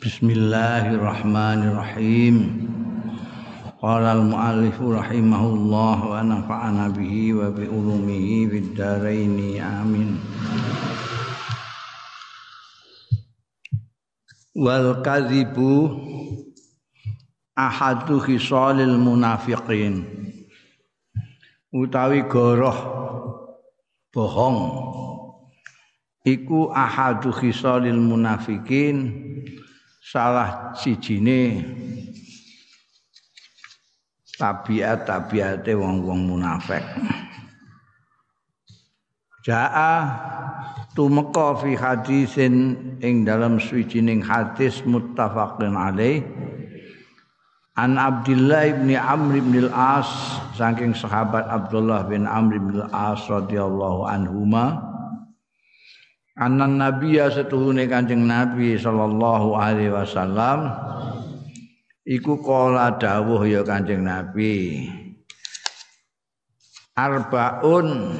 Bismillahirrahmanirrahim. Qala al-muallif rahimahullah wa nafa'ana bihi wa bi ulumihi fid amin. Wal kadhibu ahadu khisalil munafiqin. Utawi goroh bohong iku ahadu khisalil munafikin salah sijine tabiat-tabiate wong-wong munafik. Jaa tumeka fi hadisin ing dalam swijining hadis muttafaqun alaih. An Abdullah bin Amr bin Al-As saking sahabat Abdullah bin Amr bin Al-As radhiyallahu anhuma Anan Nabi setuhune Kanjeng Nabi sallallahu alaihi wasallam. Iku kala dawuh ya Kanjeng Nabi. Arbaun.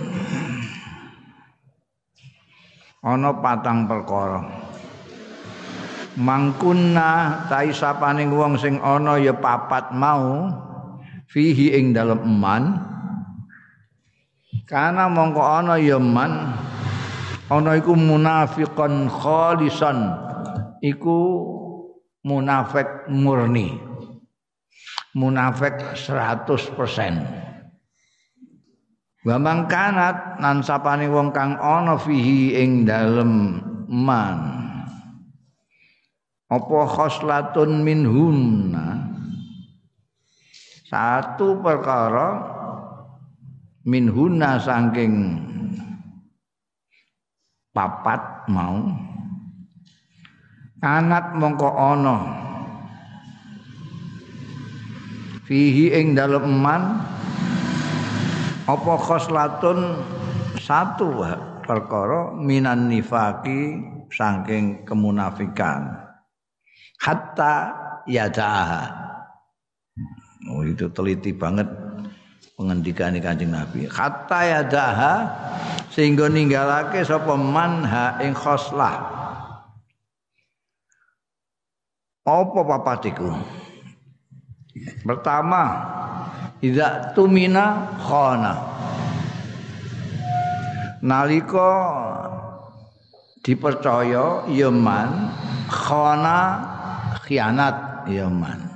Ana patang perkara. Mangkunna tai sapaning wong sing ana ya papat mau fihi ing dalem eman. Kana mongko ana ya man ana iku munafiqan khalisan. Iku munafik murni. Munafik 100% wa mangkanat nan sapane wong kang ana fihi ing dalem man. Apa khoslatun minhunna satu perkara minhunna saking papat mau. Anat mongko ana. Fihi ing dalem eman. Apa khoslatun? Satu perkara minan nifaki saking kemunafikan. Hatta yadaha oh itu teliti banget pengendikan Kanjeng Nabi. Hatta yadaha sehingga ninggalake sapa man ha ing khoslah. Apa papatiku pertama idza tumina khana. Nalika dipercaya ya man khana khianat ya man.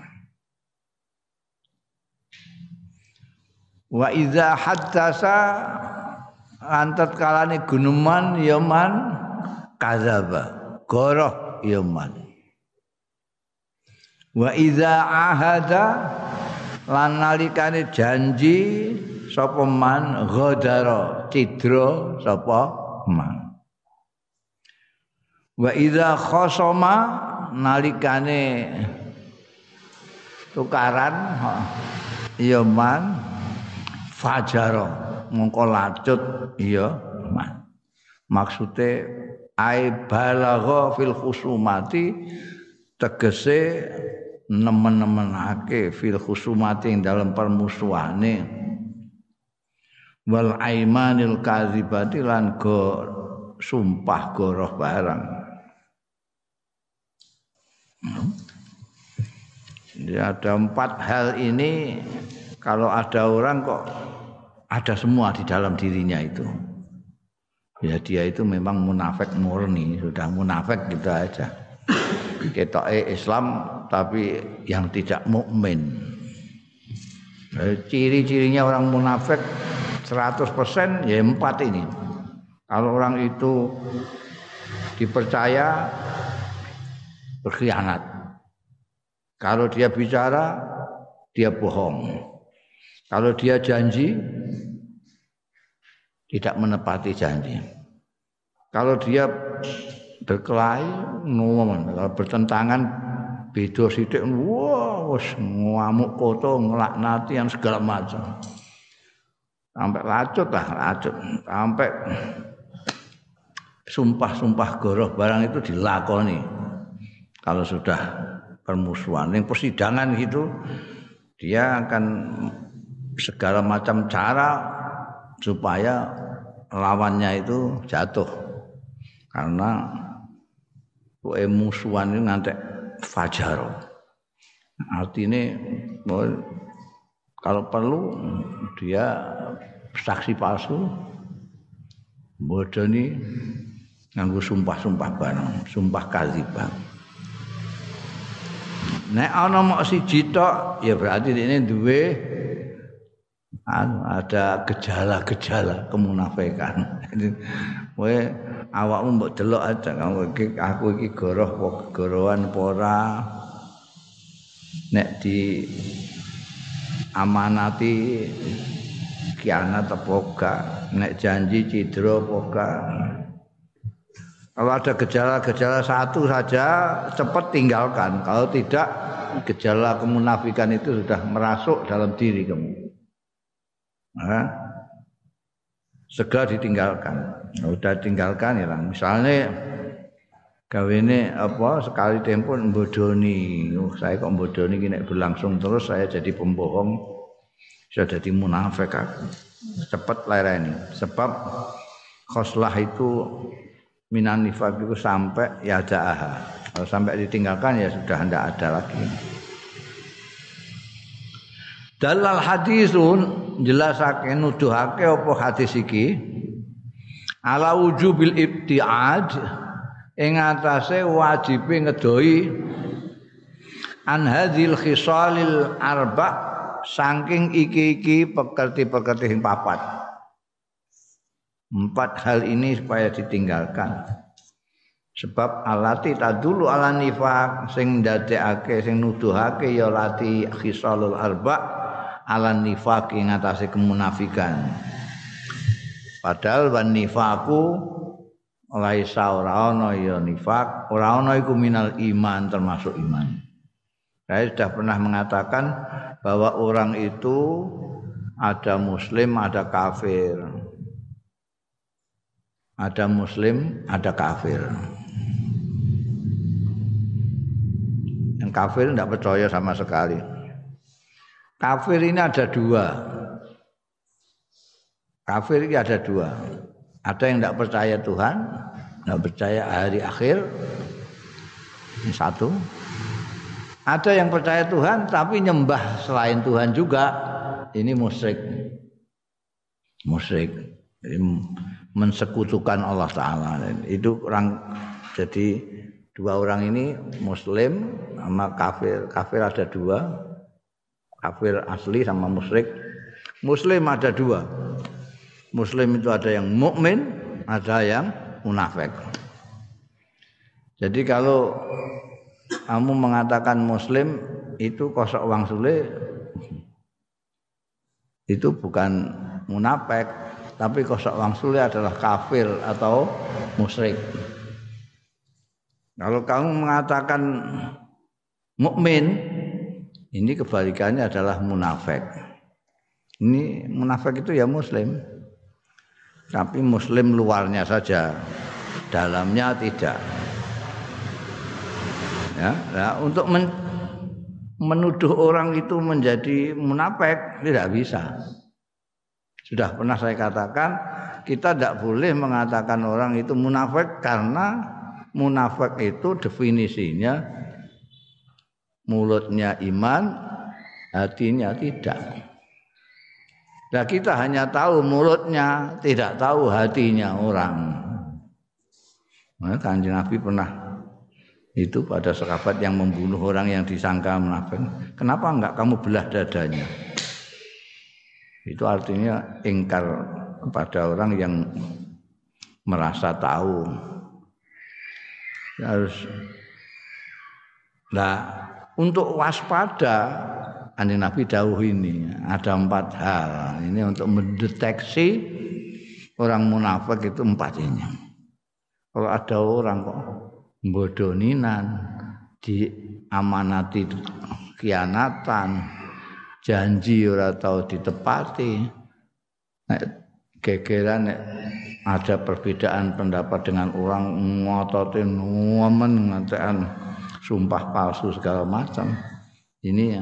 Wa idza antat kalane gunuman yaman kadzaba. Goroh yaman wa idza ahada lan nalikane janji sapa man? Ghadara cidra sapa man. Wa idza khasama nalikane tukaran yaman fajara mongko lacut iya maksude ai balagha fil khusumati tegese nemen-nemenake fil khusumati ing dalam permusuhane. Wal aimanil kadzibati lan go sumpah goroh barang. Jadi ada empat hal ini. Kalau ada orang kok ada semua di dalam dirinya itu. Ya dia itu memang munafik murni, sudah munafik gitu aja. Kita Islam tapi yang tidak mukmin. Ciri-cirinya orang munafik 100% ya empat ini. Kalau orang itu dipercaya berkhianat. Kalau dia bicara dia bohong. Kalau dia janji tidak menepati janji. Kalau dia berkelahi ngomong, kalau bertentangan beda sithik wah wis ngamuk koto yang segala macam. Sampai lacut lah, lacut. Sampai sumpah-sumpah goroh barang itu dilakoni. Kalau sudah permusuhan, yang persidangan gitu dia akan segala macam cara supaya lawannya itu jatuh karena kowe musuhan itu ngantek fajar. Artinya kalau perlu dia saksi palsu bodoni nganggo sumpah-sumpah barang, sumpah kadzibah. Nek ana mok siji tok ya berarti ini duwe ada gejala-gejala kemunafikan. Kowe awakmu mbok delok aja kamu iki aku iki goroh apa gorohan apa. Nek di amanati kianat apa gak, nek janji cidra apa. Kalau ada gejala-gejala satu saja cepat tinggalkan. Kalau tidak gejala kemunafikan itu sudah merasuk dalam diri kamu. Nah, segera ditinggalkan. Sudah tinggalkan ya Misalnya ini apa sekali tempo bodoni. Oh, saya kok bodoni ini berlangsung terus saya jadi pembohong. Saya jadi munafik aku. Cepat ini. Sebab khoslah itu minan nifak itu sampai ya ada kalau sampai ditinggalkan ya sudah tidak ada lagi dalal hadisun jelasake nuduhake apa hadis iki? Ala wujubil ibtiad ing atase wajibe ngedoi an hadzil khisalil arba saking iki-iki pekerti-pekerti sing papat. Empat hal ini supaya ditinggalkan. Sebab alati tadulu ala nifak sing ndadekake sing nuduhake ya lati khisalul arba ala nifak ing atase kemunafikan. Padahal wan nifaku laisa ora ana ya nifak, ora ana iku minal iman termasuk iman. Saya sudah pernah mengatakan bahwa orang itu ada muslim, ada kafir ada muslim, ada kafir. Yang kafir tidak percaya sama sekali. Kafir ini ada dua. Kafir ini ada dua. Ada yang tidak percaya Tuhan, tidak percaya hari akhir. Ini satu. Ada yang percaya Tuhan tapi nyembah selain Tuhan juga. Ini musyrik. Musyrik. Jadi mensekutukan Allah Taala. Itu orang jadi dua orang ini Muslim sama kafir. Kafir ada dua, kafir asli sama musyrik. Muslim ada dua. Muslim itu ada yang mukmin, ada yang munafik. Jadi kalau kamu mengatakan Muslim itu kosok uang sulit, itu bukan munafik, tapi kosok wangsule adalah kafir atau musyrik. Kalau kamu mengatakan mukmin, ini kebalikannya adalah munafik. Ini munafik itu ya muslim. Tapi muslim luarnya saja, dalamnya tidak. Ya, nah, untuk men menuduh orang itu menjadi munafik tidak bisa. Sudah pernah saya katakan, kita tidak boleh mengatakan orang itu munafik karena munafik itu definisinya mulutnya iman, hatinya tidak. Nah kita hanya tahu mulutnya, tidak tahu hatinya orang. Nah, kanjeng Nabi pernah itu pada sahabat yang membunuh orang yang disangka munafik. Kenapa enggak kamu belah dadanya? Itu artinya ingkar kepada orang yang merasa tahu. Harus Nah, untuk waspada Anjing Nabi dawuh ini ada empat hal. Ini untuk mendeteksi orang munafik itu empat ini. Kalau ada orang kok bodoninan, diamanati kianatan, janji ora tau ditepati nek ada perbedaan pendapat dengan orang ngototin ngomen ngatean sumpah palsu segala macam. Ini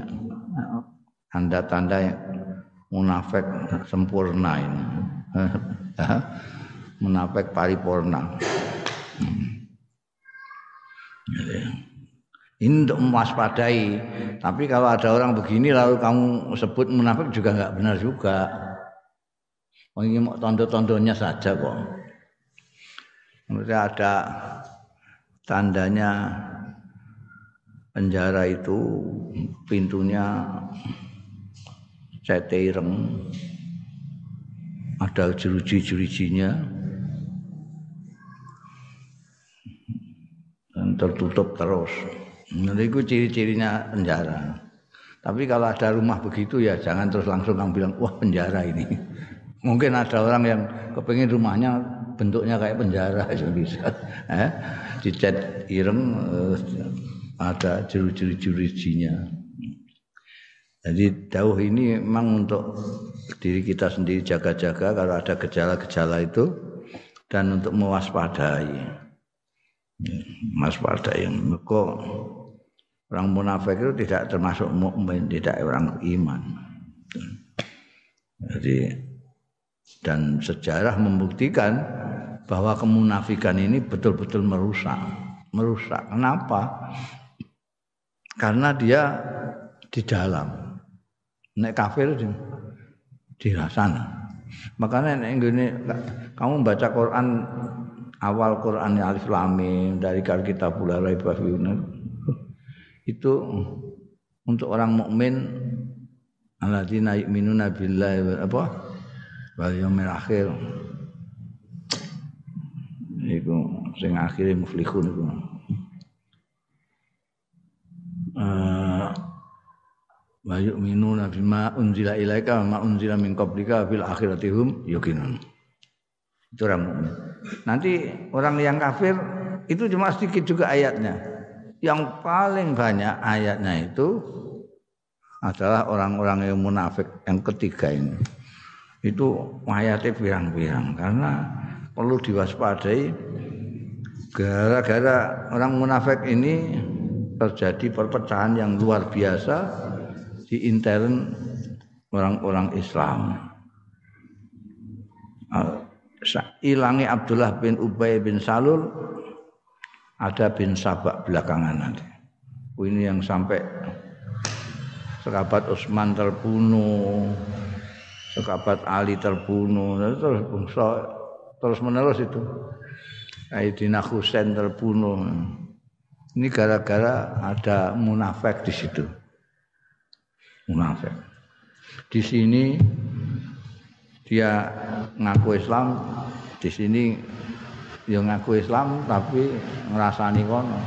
tanda-tanda munafik sempurna ini. Munafik paripurna. Ini untuk mewaspadai. Tapi kalau ada orang begini lalu kamu sebut munafik juga nggak benar juga. Ini mau tondo-tondonya saja kok. Maksudnya ada tandanya penjara itu pintunya sete ireng ada jeruji-jerujinya dan tertutup terus. Nah, itu ciri-cirinya penjara. Tapi kalau ada rumah begitu ya jangan terus langsung kamu bilang wah penjara ini. Mungkin ada orang yang kepingin rumahnya bentuknya kayak penjara bisa. Eh, dicat ireng eh, ada jeru-jeru-jerujinya. Jadi dauh ini memang untuk diri kita sendiri jaga-jaga kalau ada gejala-gejala itu dan untuk mewaspadai. Mewaspadai. Mereka orang munafik itu tidak termasuk mukmin, tidak orang iman. Jadi dan sejarah membuktikan bahwa kemunafikan ini betul-betul merusak. Merusak. Kenapa? Karena dia di dalam. Nek kafir di, di sana. Makanya nek ini kamu baca Quran awal Quran Alif Lam Mim dari kita pula itu untuk orang mukmin alladzina yu'minuna billahi apa wal yaumil akhir iku sing akhire muflihun uh, wa yu'minuna bima unzila ilaika ma unzila min qablika bil akhirati hum itu orang mukmin. Nanti orang yang kafir itu cuma sedikit juga ayatnya. Yang paling banyak ayatnya itu adalah orang-orang yang munafik yang ketiga ini. Itu ayatnya pirang-pirang karena perlu diwaspadai gara-gara orang munafik ini terjadi perpecahan yang luar biasa di intern orang-orang Islam. Ilangi Abdullah bin Ubay bin Salul ada bin Sabak belakangan nanti. Ini yang sampai sekabat Utsman terbunuh, sekabat Ali terbunuh, terus terus menerus itu. Aidina Husain terbunuh. Ini gara-gara ada munafik di situ munafik. Di sini dia ngaku Islam, di sini dia ngaku Islam tapi ngerasani kono.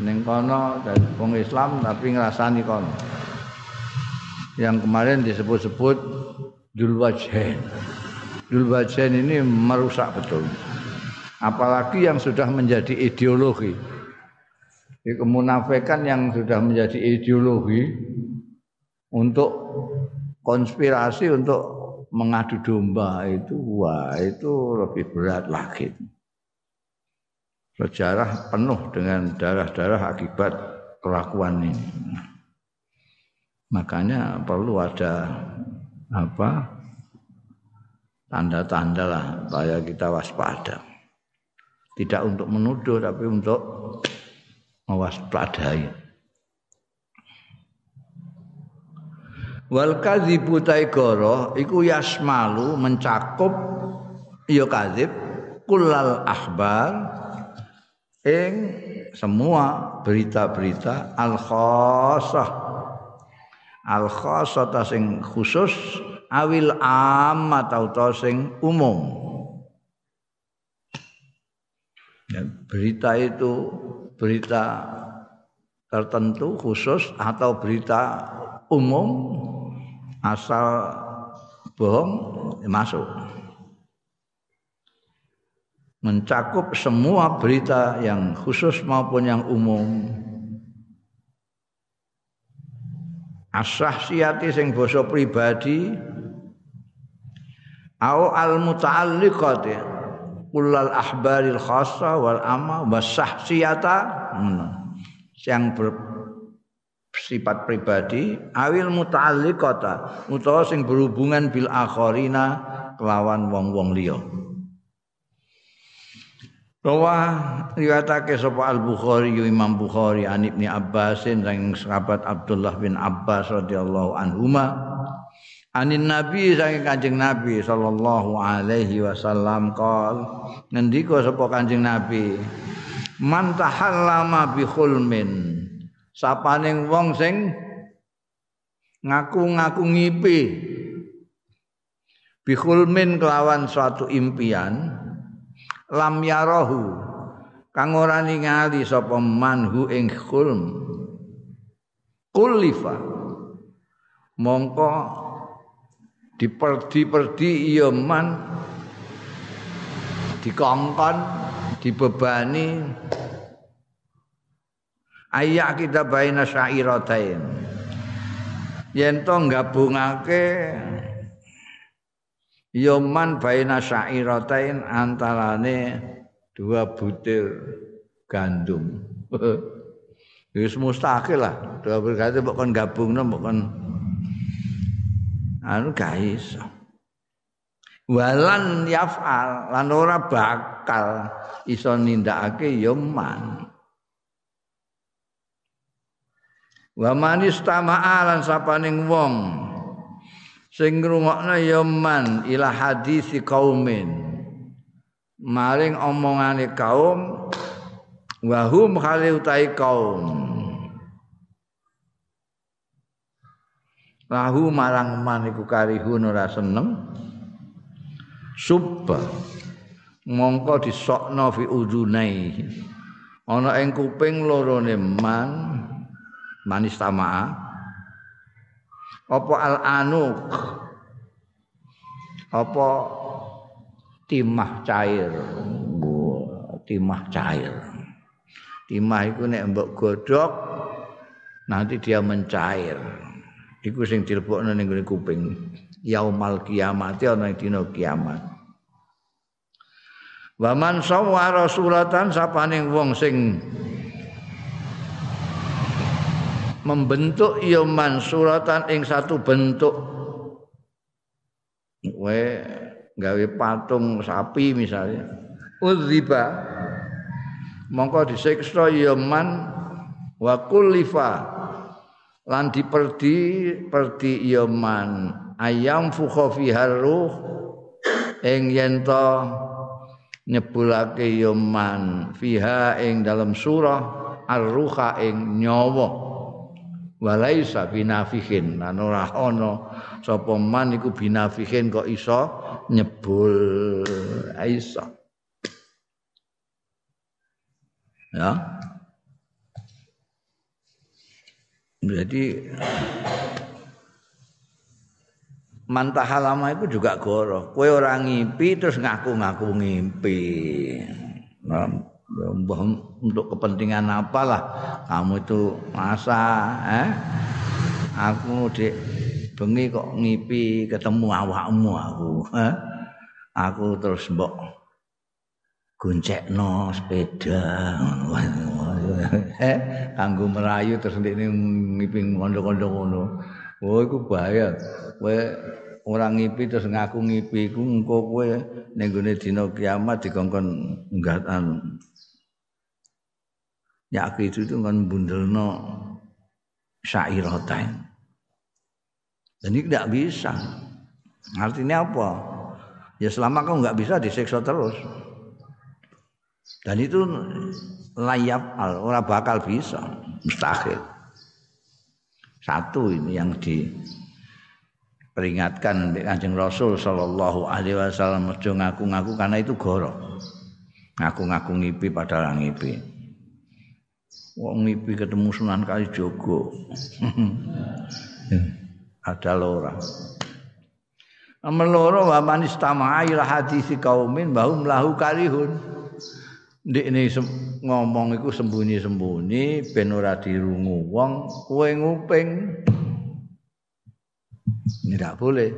Ning kono dan wong Islam tapi ngerasani kono. Yang kemarin disebut-sebut Dulwajhen. Dulwajhen ini merusak betul. Apalagi yang sudah menjadi ideologi. Di kemunafikan yang sudah menjadi ideologi untuk konspirasi untuk mengadu domba itu wah itu lebih berat lagi. Sejarah penuh dengan darah-darah akibat kelakuan ini. Makanya perlu ada apa tanda-tanda lah supaya kita waspada. Tidak untuk menuduh tapi untuk mewaspadai. Wal kadzibu taigara iku yasmalu mencakup ya kadzib kullal akhbar ing semua berita-berita al khassah al khassah sing khusus awil amma tau sing umum berita itu berita tertentu khusus atau berita umum asal bohong masuk. Mencakup semua berita yang khusus maupun yang umum. Asahsiati sing basa pribadi au al muta'alliqati kullal ahbaril khassa wal amma wasahsiyata yang ber sifat pribadi awil muta'alliqata utawa sing berhubungan bil akharina kelawan wong-wong liya. Rawa riwayatake sapa Al Bukhari Imam Bukhari an Ibnu Abbasin sang sahabat Abdullah bin Abbas radhiyallahu anhuma Anin Nabi saking Kanjeng Nabi sallallahu alaihi wasallam qol ngendika sapa Kanjeng Nabi? Man tahallama bi khulmin. Sapaning wong sing ngaku-ngaku ngipi. Bi khulmin kelawan suatu impian lam yarahu kang ora ningali sapa manhu ing khulm. Kulifa mongko diperdi-perdi iya man dikongkon dibebani ayak kita baina syairatain yen to gabungake Yoman baina syairatain antarane dua butir gandum. Wis mustahil lah. Dua butir gandum mbok kon gabungno anu guys. Walan yaf'al lan ora bakal iso nindakake yoman. Wa manis tama'alan sapaning wong sing ngrungokno ya man ila hadisi kaumin maring omongane kaum wa hum khali utai kaum lahu marang man iku karihun ora seneng. Subba. Mongko disokno fi udunai ana ing kuping lorone man. Manis tamaa apa al anuk apa timah cair? Timah cair. Timah itu nek mbok godhok nanti dia mencair iku sing dilebokno ning kuping. Yaumal kiamat ana dina kiamat. Waman sawara suratan sapaning wong sing membentuk ya suratan ing satu bentuk. We gawe patung sapi misalnya. Udziba. Mongko disiksa ya man wa kullifa lan diperdi perdi ya man. Ayam fukha fiha ruh ing yen to nyebulake ya man. Fiha ing dalam surah ar-ruha ing nyawa. Walaisa binafihin lan ora ana sapa man iku binafihin kok iso nyebul. Iso ya jadi mantahalama itu juga goro kowe ora ngimpi terus ngaku-ngaku ngimpi. Nah, untuk kepentingan apalah? Kamu itu masa eh? Aku dek bengi kok ngipi ketemu awakmu aku eh? aku terus mbok goncekno sepeda eh kanggo merayu terus ndekne ngipi kondo-kondo ngono oh iku bahaya kowe ora ngipi terus ngaku ngipi iku engko kowe ning gone dina kiamat dikongkon nggatan Yakri itu kan bundelno syairatain. Dan ini tidak bisa. Artinya apa? Ya selama kau nggak bisa disiksa terus. Dan itu layap al, orang bakal bisa, mustahil. Satu ini yang diperingatkan Kanjeng Rasul sallallahu alaihi wasallam ngaku-ngaku karena itu goro. Ngaku-ngaku ngipi padahal ngipi. wong ngipi ketemu Sunan Kalijogo. Ada lora. Nomor loro wa man istama'a ila hadisi kaumin bahum lahu karihun. Ndik ini ngomong iku sembunyi-sembunyi ben ora dirungu wong kowe nguping. Tidak boleh.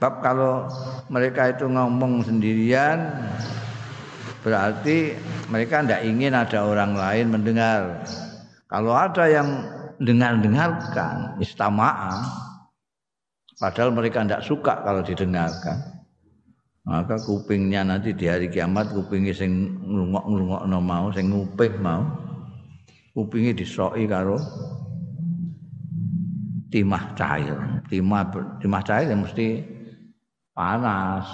Sebab kalau mereka itu ngomong sendirian berarti mereka tidak ingin ada orang lain mendengar. Kalau ada yang dengar-dengarkan istama'a padahal mereka tidak suka kalau didengarkan. Maka kupingnya nanti di hari kiamat kupingnya sing ngrungok-ngrungokno mau sing nguping mau kupingnya disoki karo timah cair. Timah timah cair ya mesti panas.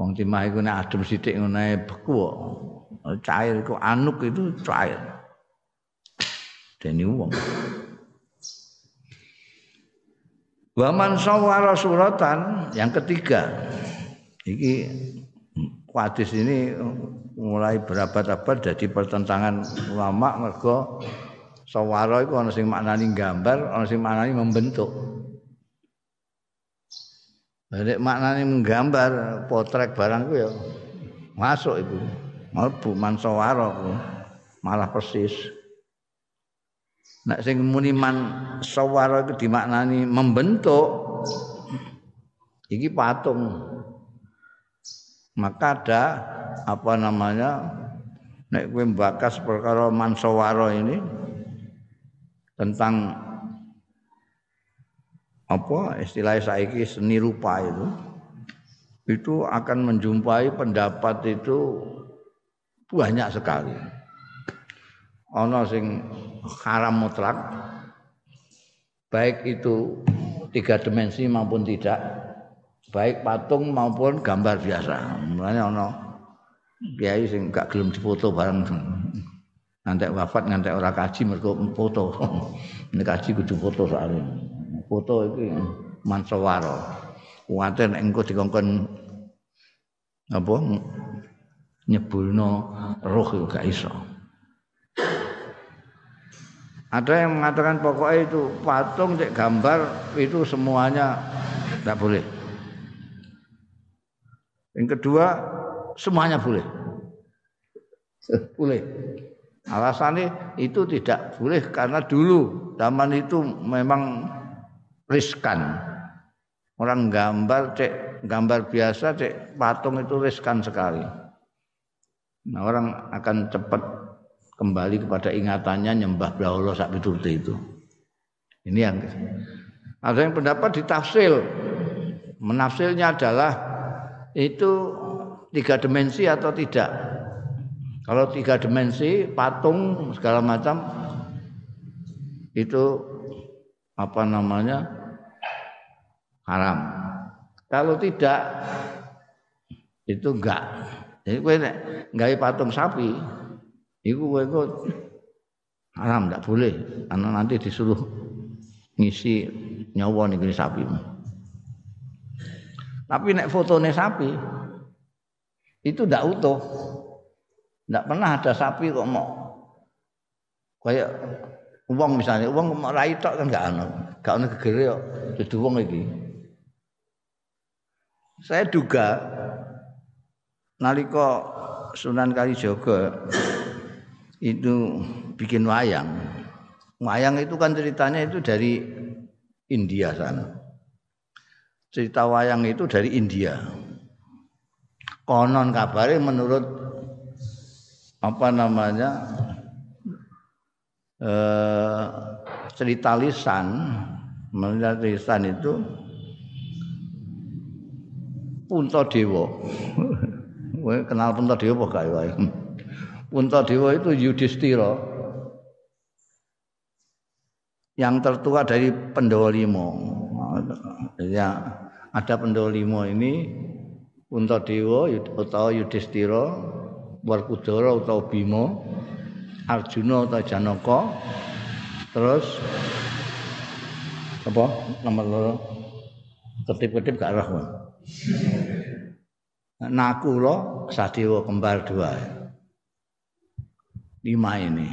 Wong timah iku nek adem sithik ngene beku Cair iku anuk itu cair. Dene wong. Waman sawara suratan yang ketiga. Iki hadis ini mulai berabad-abad jadi pertentangan ulama mergo sawara iku ana sing maknani gambar, ana sing maknani membentuk. Nek maknani menggambar potret barang ku ya masuk itu. Mlebu mansawara malah persis. Nek sing muni man sawara itu dimaknani membentuk iki patung. Maka ada apa namanya nek kowe mbakas perkara mansawara ini tentang apa istilah saiki seni rupa itu itu akan menjumpai pendapat itu banyak sekali. Ana sing haram mutlak baik itu tiga dimensi maupun tidak baik patung maupun gambar biasa. Mulanya ono kiai sing gak gelem difoto bareng. Ngantek wafat ngantek ora kaji mergo foto. Ini kaji kudu foto soalnya. Foto iki mansawara kuwate nek engko dikongkon apa nyebulno roh gak iso. Ada yang mengatakan pokoknya itu patung cek gambar itu semuanya tidak boleh. Yang kedua semuanya boleh. boleh. Alasannya itu tidak boleh karena dulu zaman itu memang riskan. Orang gambar cek gambar biasa cek patung itu riskan sekali. Nah, orang akan cepat kembali kepada ingatannya nyembah Allah sak piturute itu. Ini yang ada yang pendapat ditafsir. Menafsirnya adalah itu tiga dimensi atau tidak. Kalau tiga dimensi, patung segala macam itu apa namanya haram. Kalau tidak itu enggak. Jadi gue enggak patung sapi, Iku kowe kok haram ndak boleh karena nanti disuruh ngisi nyawa nih sapi. Tapi nek fotone sapi itu ndak utuh. Ndak pernah ada sapi kok mau kayak uang misalnya uang mau rai tok kan gak ana gak ana gegere kok dudu wong iki saya duga nalika Sunan Kalijaga itu bikin wayang. Wayang itu kan ceritanya itu dari India sana. Cerita wayang itu dari India. Konon kabarnya menurut apa namanya eh, cerita lisan, menurut lisan itu Punta Dewa. kenal Punta Dewa gak ya? Puntadewa itu Yudhistira yang tertua dari Pandhawa lima. Ya, ada Pandhawa lima ini Puntadewa atau Yudhistira, Warkudara atau Bima, Arjuna atau Janaka, terus apa? Nomor loro. Ketip-ketip gak roh. Nakula Sadewa kembar dua. Lima ini.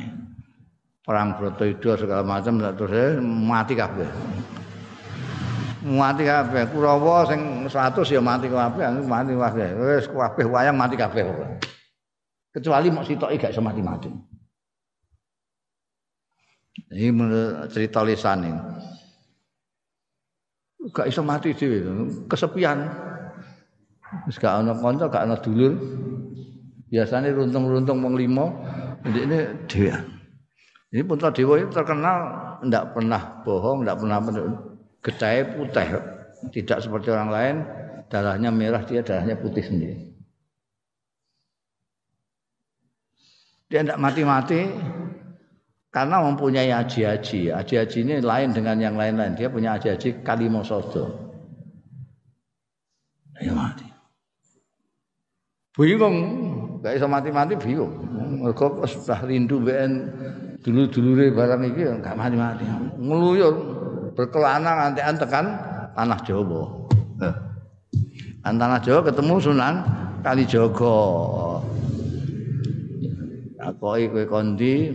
Perang Bratayuda segala macam terus mati kabeh mati kabeh. Kurawa sing 100 ya mati kabeh mati kabeh. Wis kabeh wayang mati kabeh. Kecuali mau sitoki gak iso mati-mati. Ini menurut cerita lisan ini. Gak iso mati dhewe kesepian. Wis gak ana kanca gak ana dulur. Biasanya runtung-runtung wong lima ini dewa. Ini Punta Dewa itu terkenal tidak pernah bohong, tidak pernah gedai putih, tidak seperti orang lain, darahnya merah dia darahnya putih sendiri. Dia tidak mati-mati karena mempunyai aji-aji. Aji-aji ini lain dengan yang lain-lain. Dia punya aji-aji kalimosodo. Ya mati. Bingung, gak bisa mati-mati bingung. Mereka sudah rindu BN dulu-dulure barang iki gak mati-mati. Ngeluyur berkelana nanti tekan tanah Jawa. Eh. Tanah Jawa ketemu Sunan Kalijaga. Takoki kowe kondi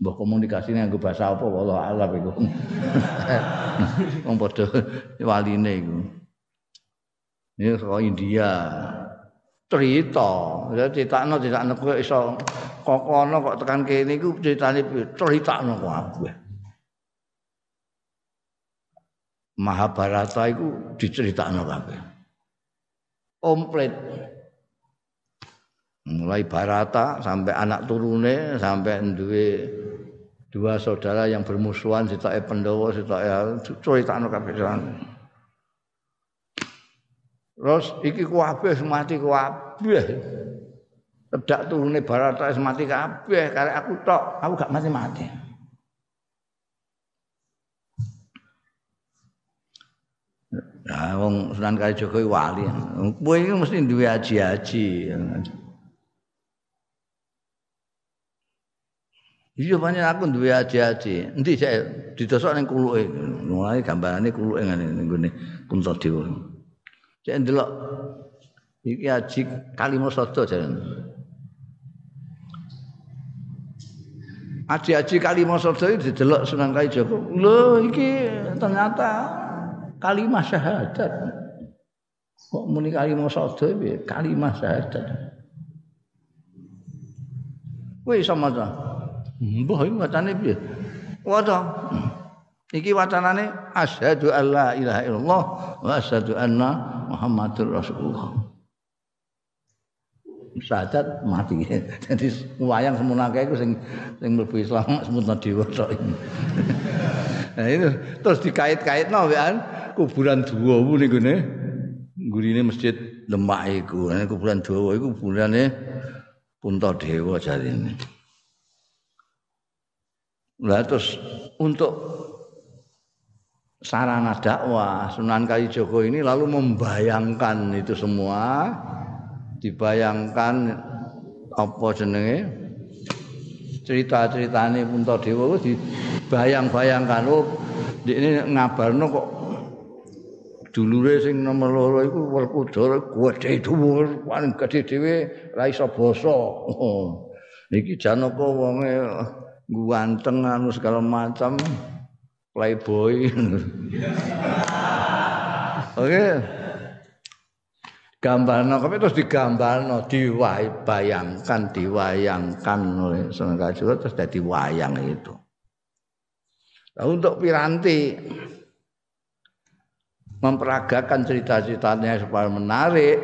mbah komunikasine nganggo bahasa apa wallah alam iku. Wong padha waline iku. Ini saka India. Cerita, ya critakno critakno kowe iso kokono kok tekan kene iku critane critakno kabeh. Mahabharata iku diceritakno kabeh. Komplit. mulai Barata sampai anak turune sampai duwe dua saudara yang bermusuhan sitoke Pandhawa sitoke critakno kabeh Terus iki kabeh mati kabeh. Tedak turune Barata mati kabeh karek aku tok, aku gak mati-mati. Nah, wong Sunan Kalijaga wali. Kowe iki mesti duwe aji-aji. Iya banyak aku duwe aji-aji. Endi saya didosok ning kuluke. Mulai gambarane kuluke ngene nggone Puntadewa. Cek ndelok iki aji kalimah sada jare. Aji-aji kalimah sada iki didelok Sunan Kalijaga. Lho iki ternyata kalimah syahadat. Kok muni kalimah sada piye? Kalimah syahadat. Kowe iso maca? Mbah iki wacane piye? Waca. Iki wacanane asyhadu alla ilaha illallah wa asyhadu anna Muhammadur Rasulullah. Syahadat mati. Jadi wayang semono akeh iku sing sing mlebu Islam semono dewasa. Nah itu terus dikait-kaitno wekan kuburan Dawa ning gone gurine masjid Demak iku. Kuburan Dawa iku kuburane Puntadewa jarine. Lah terus untuk sarana dakwah Sunan Kalijogo ini lalu membayangkan itu semua dibayangkan apa jenenge cerita-ceritane Puntadewa dibayang-bayangkan oh ini ngabarno kok dulure sing nomor loro iku Werkudara gedhe dhuwur paling gedhe dhewe ra iso basa. Oh. iki Janaka wonge ganteng anu segala macam playboy. Oke. Gambarno tapi terus digambarno diwayangkan diwayangkan oleh Sunan Kalijaga terus jadi wayang itu nah, untuk piranti memperagakan cerita-ceritanya supaya menarik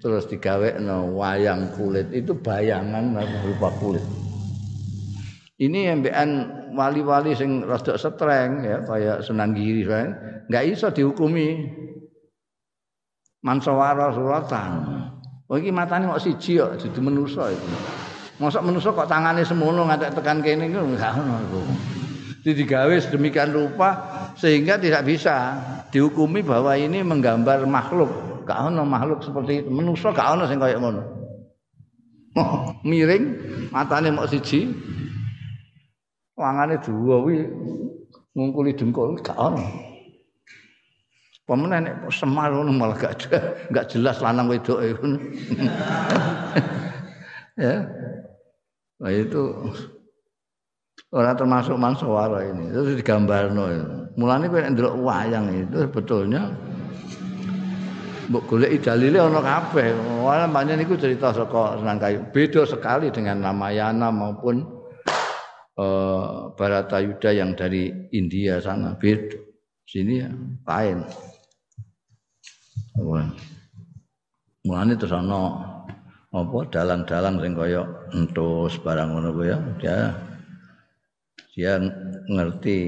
terus digawe no, wayang kulit itu bayangan berupa kulit ini MBN wali-wali sing rada setreng ya kayak Sunan Giri kan enggak iso dihukumi mansawara suratan. Oh iki matane kok siji kok dudu manusa itu. Mosok manusa kok tangane semono ngantek tekan kene iku enggak. Digawe sedemikian rupa sehingga tidak bisa dihukumi bahwa ini menggambar makhluk. Gak ono makhluk seperti itu. Manusa gak ono sing kaya ngono. miring matane mok siji wangane dua wi ngungkuli dengkul gak ono. Pemenang nek semar ngono malah gak gak jelas lanang wedok e. ya. Nah itu orang termasuk mansawara ini. Itu digambarno. Mulane kowe nek ndelok wayang itu sebetulnya mbok golek dalile ana kabeh. Wala pancen niku cerita saka Senang Kayu. Beda sekali dengan Ramayana maupun uh, Baratayuda yang dari India sana beda sini ya lain mulane terus ana apa dalang-dalang sing kaya entus barang ngono ya dia ngerti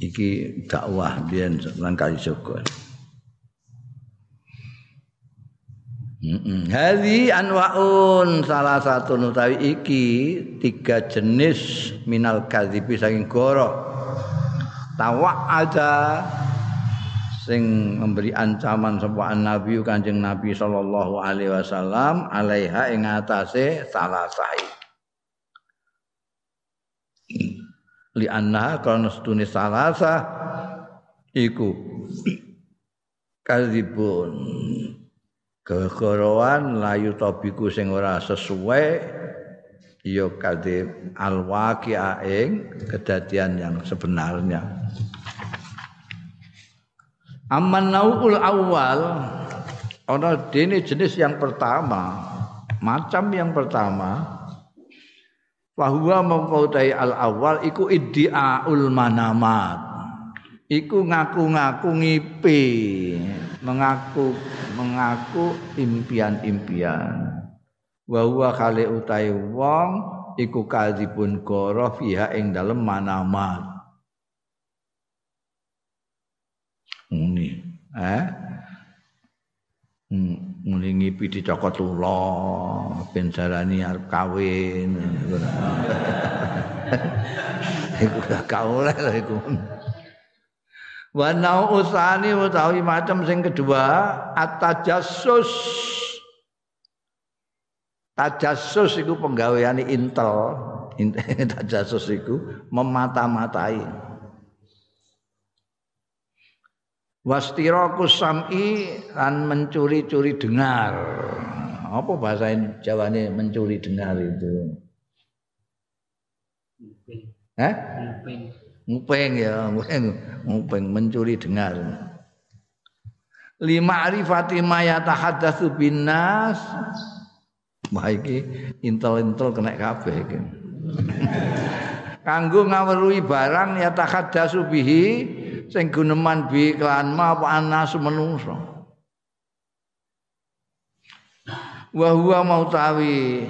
iki dakwah biyen lan kali Joko Hadi anwaun salah satu nutawi iki tiga jenis minal kadzibi saking goro. Tawa ada sing memberi ancaman sapa nabi Kanjeng Nabi sallallahu alaihi wasallam alaiha ing atase salah sahi. Li anna kana setune salasa iku kadzibun kegorowan layu tobiku sing ora sesuai ya kadhib alwaqi'a ing kedadian yang sebenarnya. Aman naul awal ana dene jenis yang pertama macam yang pertama bahwa mengkautai al awal iku iddiaul manamat. Iku ngaku-ngaku ngipi mengaku mengaku impian-impian. Wa huwa kale utai wong iku kadzibun goro fiha ing dalem manamat. Ini eh muni ngipi dicokot ula ben jarani arep kawin iku gak oleh lho iku Wa usani utawi macam sing kedua atajassus. Tajassus iku penggaweane intel. Tajassus iku memata-matai. Wastiraku sam'i lan mencuri-curi dengar. Apa bahasa Jawane mencuri dengar itu? Ngupeng ya ngupeng ngupeng mencuri dengar. Lima arifati ma yatahaddatsu binnas. Wah iki intel-intel kena kabeh iki. Kanggo ngawruhi barang yatahaddatsu bihi sing guneman bi kelan ma apa anas menungso. Wa huwa mautawi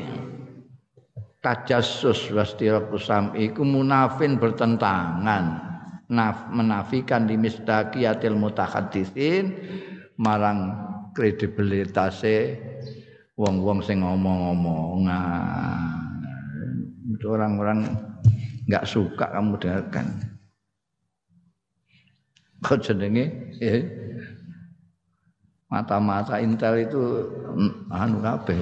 tajassus wastiraku sam'i iku munafin bertentangan naf, menafikan di misdaqiyatil mutahadditsin marang kredibilitase wong-wong sing ngomong-ngomong itu orang-orang nggak suka kamu dengarkan kau jenenge eh, mata-mata intel itu mm, anu kabeh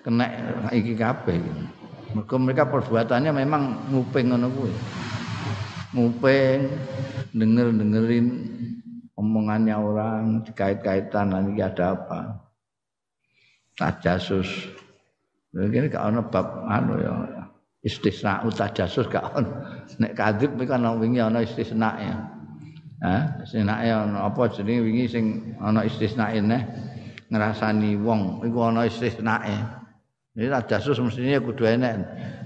kena iki kabeh mereka, mereka perbuatannya memang nguping ngono kuwi. Nguping, denger-dengerin omongannya orang, dikait-kaitan nanti ada apa. Tajasus. Ini gak ana bab anu ya. Istisna utajasus gak ono. Nek kadhib kan wingi ana istisna ya. Hah? Istisna ana apa jenenge wingi sing ana istisna neh ngrasani wong iku ana istisna -e. Ini jasus mestinya kudu enek.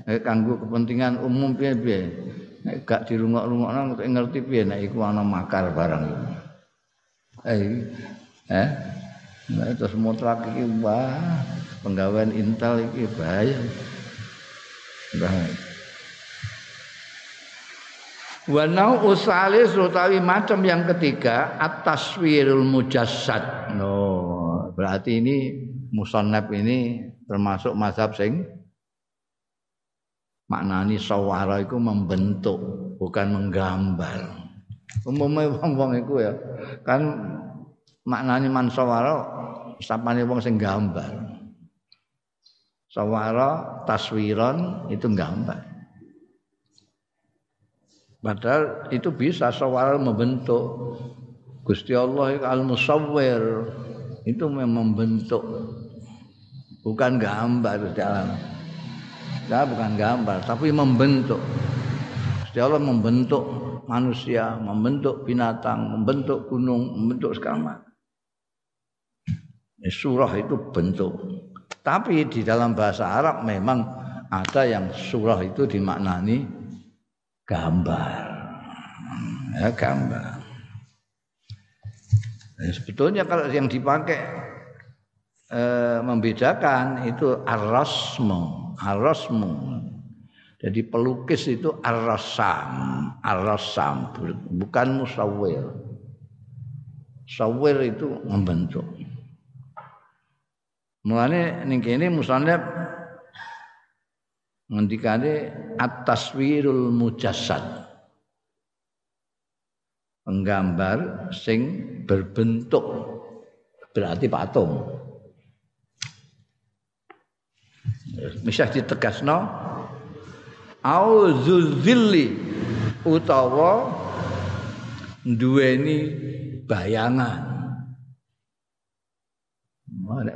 Nek kanggo kepentingan umum piye-piye. Nek gak dirungok-rungokno ngerti piye nek iku ana makar barang iku. Eh, eh. Nah, terus mutlak iki wah, penggawean Intel iki bahaya. Bahaya. Wa nau usalis utawi macam yang ketiga at-taswirul mujassad. No, berarti ini musannaf ini termasuk mazhab sing maknani sawara itu membentuk bukan menggambar. Umumnya wong-wong itu ya kan maknani man sawara sapane wong sing gambar. Sawara taswiron itu gambar padahal itu bisa sawara membentuk Gusti Allah al-musawwir. Itu memang membentuk. Bukan gambar dalam ya bukan gambar tapi membentuk. Gusti Allah membentuk manusia membentuk binatang membentuk gunung membentuk segala surah itu bentuk. Tapi di dalam bahasa Arab memang ada yang surah itu dimaknani gambar ya gambar ya, sebetulnya kalau yang dipakai e, membedakan itu arrasmu, arrasmu. Jadi pelukis itu arrasam, arrasam bukan musawir. Musawir itu membentuk. Mulane ning kene musannaf ngendikane at-taswirul mujassad. Penggambar sing berbentuk berarti patung. Misah ditegasno au zuzilli utawa duweni bayangan.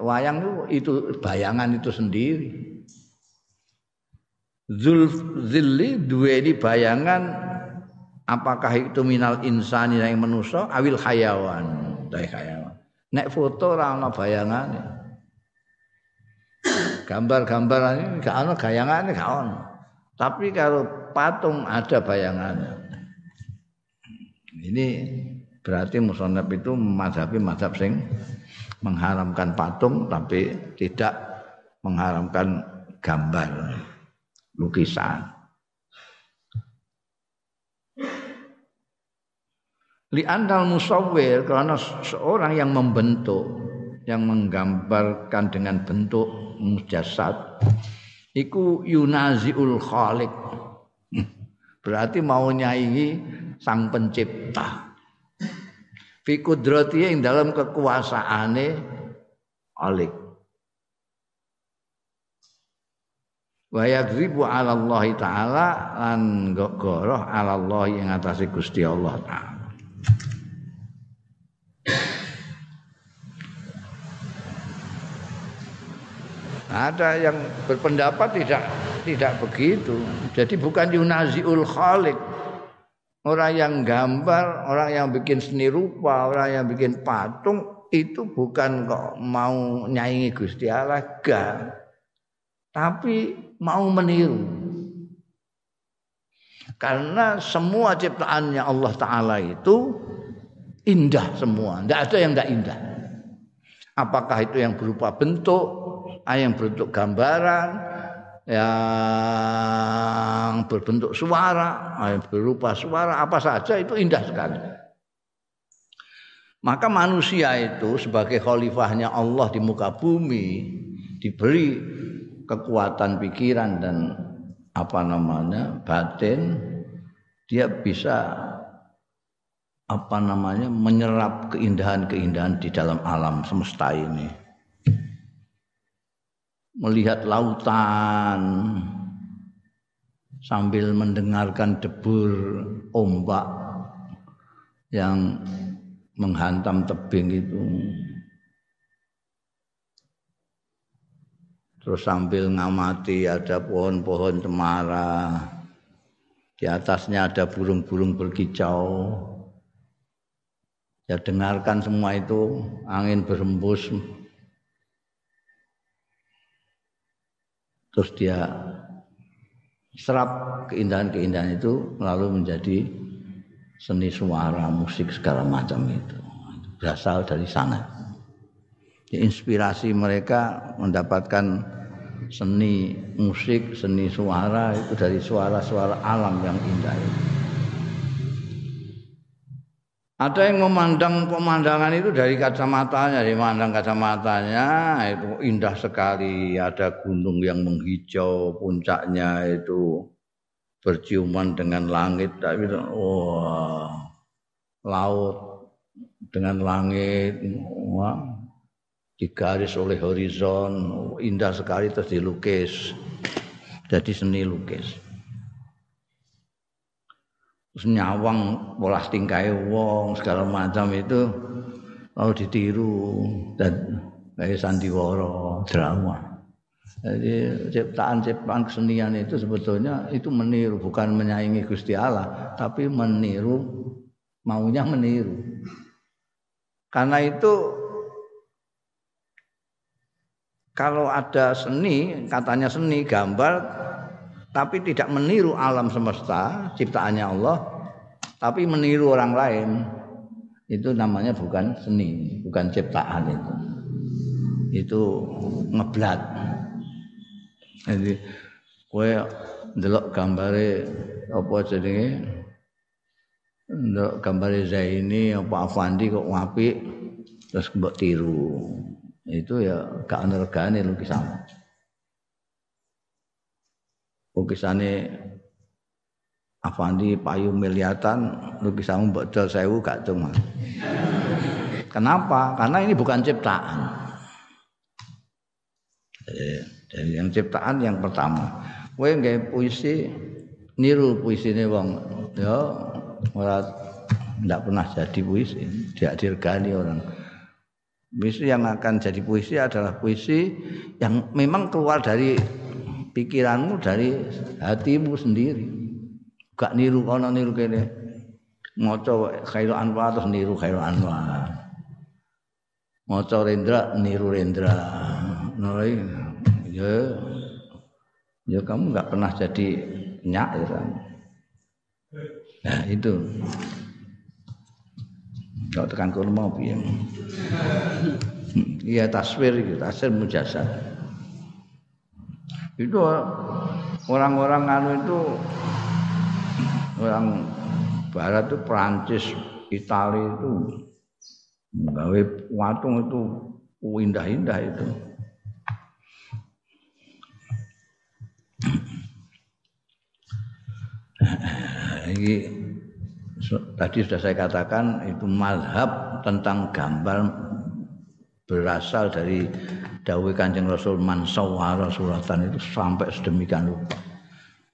Wayang itu bayangan itu sendiri. Zulzilli duweni bayangan apakah itu minal insani yang manusia awil hayawan dari hayawan. Nek foto ora ana bayangane. Gambar-gambar ini gak ana gayangane gak. Tapi kalau patung ada bayangannya. Ini berarti musonab itu mazhabi mazhab sing mengharamkan patung tapi tidak mengharamkan gambar lukisan. Li andal musawwir karena seorang yang membentuk yang menggambarkan dengan bentuk mujasad iku yunaziul khaliq. Berarti mau nyaingi sang pencipta fi kudrati ing dalam kekuasaane alik wa yagribu ala Allah taala lan goroh ala Allah ing atase Gusti Allah taala Ada yang berpendapat tidak tidak begitu. Jadi bukan yunaziul khaliq, Orang yang gambar, orang yang bikin seni rupa, orang yang bikin patung itu bukan kok mau nyaingi Gusti Allah gak. Tapi mau meniru. Karena semua ciptaannya Allah Ta'ala itu indah semua. Tidak ada yang tidak indah. Apakah itu yang berupa bentuk, yang berbentuk gambaran, yang berbentuk suara, berupa suara apa saja itu indah sekali. Maka manusia itu sebagai khalifahnya Allah di muka bumi diberi kekuatan pikiran dan apa namanya batin dia bisa apa namanya menyerap keindahan-keindahan di dalam alam semesta ini. Melihat lautan sambil mendengarkan debur ombak yang menghantam tebing itu terus sambil ngamati ada pohon-pohon cemara. Di atasnya ada burung-burung berkicau. Ya dengarkan semua itu. Angin berembus terus dia serap keindahan-keindahan itu lalu menjadi seni suara, musik segala macam itu. Berasal dari sana. Inspirasi mereka mendapatkan seni musik, seni suara itu dari suara-suara alam yang indah itu. Ada yang memandang pemandangan itu dari kacamatanya, memandang kacamatanya itu indah sekali. Ada gunung yang menghijau, puncaknya itu berciuman dengan langit. Tapi wah, laut dengan langit, wah, digaris oleh horizon, indah sekali terus dilukis. Jadi seni lukis. Terus nyawang pola tingkai wong segala macam itu lalu ditiru. Dan kayak sandiwara drama. Jadi ciptaan-ciptaan kesenian itu sebetulnya itu meniru bukan menyaingi Gusti Allah tapi meniru maunya meniru. Karena itu kalau ada seni katanya seni gambar tapi tidak meniru alam semesta ciptaannya Allah tapi meniru orang lain itu namanya bukan seni bukan ciptaan itu. Itu ngeblat. Jadi kowe ndelok gambare apa jenenge? Ndelok gambare Zaini apa Afandi kok apik terus mbok tiru itu ya gak ana lukisan. Lukisane Afandi payu miliatan lukisanmu mbok sewu gak cuma. Kenapa? Karena ini bukan ciptaan. Dari yang ciptaan yang pertama. Kowe nggawe puisi niru puisine wong ya ora ndak pernah jadi puisi, tidak dirgani orang. Puisi yang akan jadi puisi adalah puisi yang memang keluar dari pikiranmu, dari hatimu sendiri. Gak niru kono niru kene. Maca Khairul Anwar terus niru Khairul Anwar. Maca Rendra niru Rendra. Nah, ya ya kamu nggak pernah jadi nyak ya. Nah, itu. Kalau tekan mau piye? Iya taswir itu, taswir mujasad. Itu orang-orang anu itu orang barat itu Perancis, Italia itu gawe watung itu indah-indah itu. Ini tadi sudah saya katakan itu malhab tentang gambar berasal dari dawai kanjeng Rasul mansawara suratan itu sampai sedemikian rupa.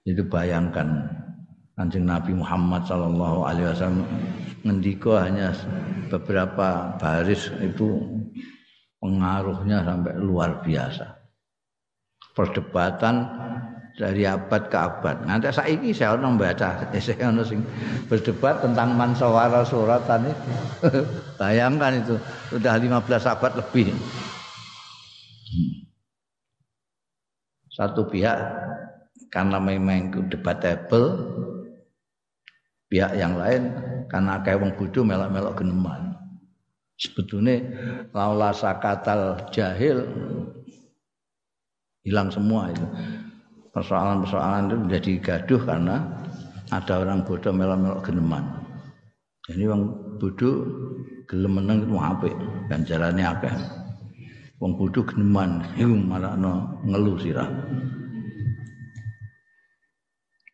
Itu bayangkan kanjeng Nabi Muhammad Sallallahu Alaihi Wasallam hanya beberapa baris itu pengaruhnya sampai luar biasa. Perdebatan dari abad ke abad. Nanti saiki saya ono baca, saya ono sing berdebat tentang mansawara suratan itu. Bayangkan itu sudah 15 abad lebih. Satu pihak karena memang itu debatable, pihak yang lain karena kayak wong bodoh melok-melok geneman. Sebetulnya laula sakatal jahil hilang semua itu persoalan-persoalan itu menjadi gaduh karena ada orang bodoh melok-melok geneman. Jadi orang bodoh gelem meneng itu apik, ganjarane akeh. Wong bodoh geneman iku marakno ngeluh sirah.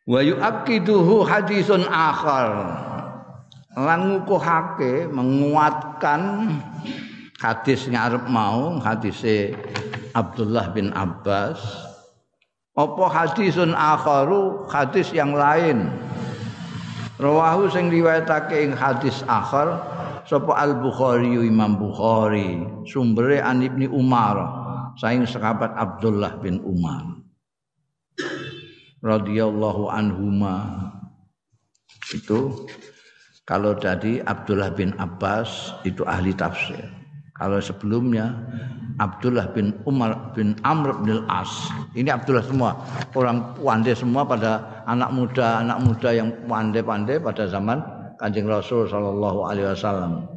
Wa yu'akkiduhu hadisun akhar. Lan ngukuhake menguatkan hadis ngarep mau hadise Abdullah bin Abbas apa hadisun akharu? Hadis yang lain. Rawahu sing riwayatake ing hadis akhar sapa al bukhari imam bukhari. Sumbere an ibni umar saing sahabat abdullah bin umar. Radhiyallahu anhuma. Itu kalau dari Abdullah bin Abbas itu ahli tafsir kalau sebelumnya Abdullah bin Umar bin Amr bin As. Ini Abdullah semua orang pandai semua pada anak muda anak muda yang pandai-pandai pada zaman Kanjeng Rasul Shallallahu Alaihi Wasallam.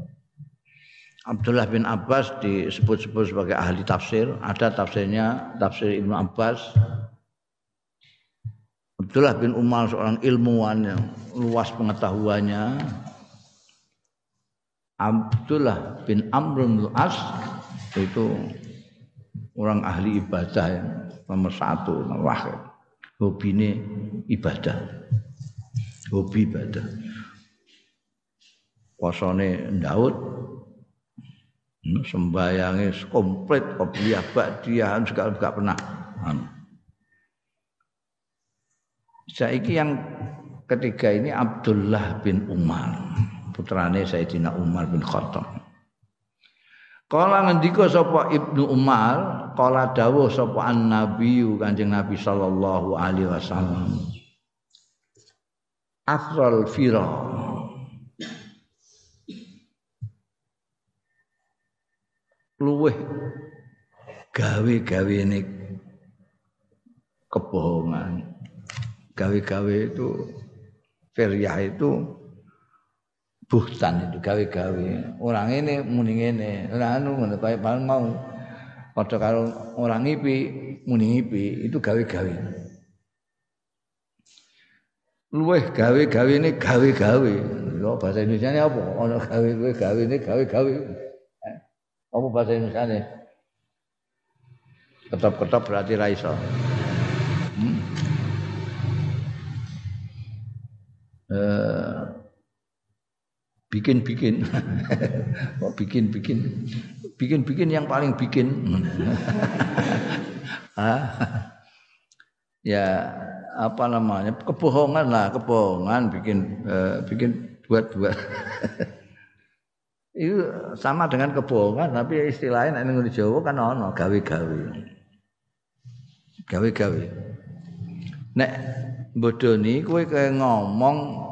Abdullah bin Abbas disebut-sebut sebagai ahli tafsir. Ada tafsirnya tafsir Ibnu Abbas. Abdullah bin Umar seorang ilmuwan yang luas pengetahuannya. Abdullah bin Amr bin As itu orang ahli ibadah yang nomor satu wah. Hobi ini ibadah. Hobi ibadah. Posone Daud sembayangnya komplit kopiah badiah segala gak pernah. Saiki yang ketiga ini Abdullah bin Umar putrane Sayyidina Umar bin Khattab Kala ngendika sapa Ibnu Umar, kala dawuh sapa an-nabi Kanjeng Nabi sallallahu alaihi wasallam. Afral fira. Luweh gawe-gawe ini kebohongan. Gawe-gawe itu Firyah itu buhtan itu gawe-gawe. Orang ini muni ngene, ora anu ngono kaya paling mau padha karo orang ngipi muni ngipi itu gawe-gawe. Luweh gawe-gawe ini gawe-gawe. Lho bahasa Indonesia ini apa? Ono gawe gawe gawe ini gawe-gawe. Apa bahasa Indonesia ini? Ketop-ketop berarti ra iso. Hmm. Eh, bikin-bikin. Kok bikin-bikin? Bikin-bikin yang paling bikin. ah. ya apa namanya? Kebohongan lah, kebohongan bikin eh, bikin buat-buat. itu sama dengan kebohongan tapi istilahnya nek di Jawa kan ono gawe-gawe. Gawe-gawe. Nek bodoni kowe kaya ngomong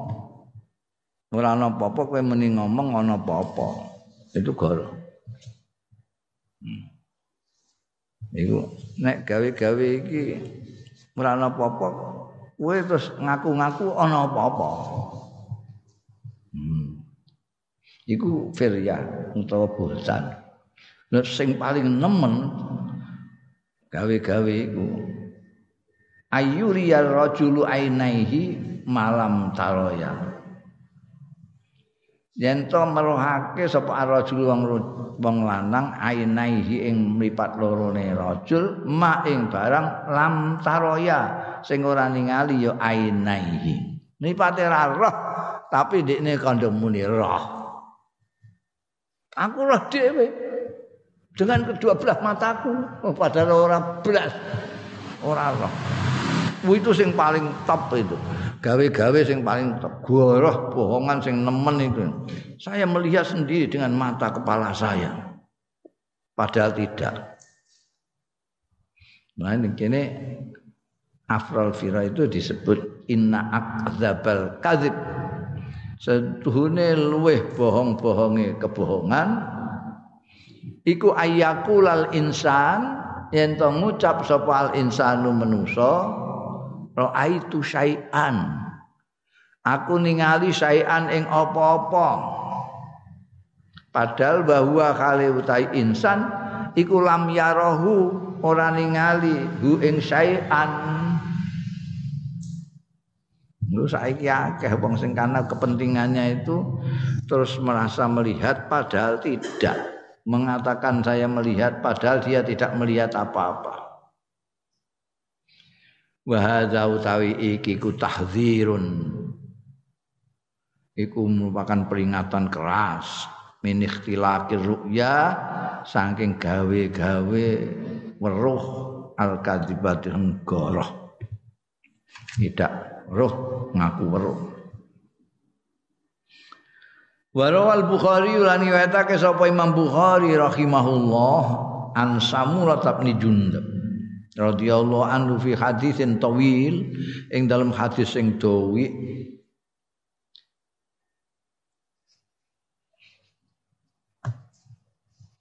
ora ana apa-apa kowe meni ngomong ana apa-apa. Itu goro. Hmm. Iku nek gawe-gawe iki ora ana apa-apa kowe terus ngaku-ngaku ana apa-apa. Hmm. iku firya utawa bosan. Nek sing paling nemen gawe-gawe iku ayyuriya rajulu ainaihi malam taroya. Yen to meruhake sapa rajul wong wong lanang ainaihi ing mripat lorone rajul ma ing barang lam taroya sing ora ningali ya ainaihi. Mripate ra roh tapi ndekne kandha muni roh. Aku roh dhewe dengan kedua belah mataku oh, padahal orang belas orang roh. Itu sing paling top itu. Gawe-gawe sing paling top. Goroh bohongan sing nemen itu. Saya melihat sendiri dengan mata kepala saya. Padahal tidak. Nah ini kini Afral Fira itu disebut inna akzabal kadhib setuhune luweh bohong-bohonge kebohongan iku lal insan yen to ngucap sapa insanu manusa raaitu syai'an aku ningali syai'an ing apa-apa padahal bahwa kali utai insan iku lam yarahu ora ningali hu ing syai'an Lu saiki akeh wong sing karena kepentingannya itu terus merasa melihat padahal tidak. Mengatakan saya melihat padahal dia tidak melihat apa-apa. Wa hadza utawi iki ku tahdzirun. Iku merupakan peringatan keras min ikhtilaqir ru'ya saking gawe-gawe weruh al-kadzibatin goroh. Tidak roh ngaku weruh Warawal Bukhari lan riwayatake sapa Imam Bukhari rahimahullah an Samurah bin Jundab radhiyallahu anhu fi hadisin tawil ing dalam hadis sing dawi.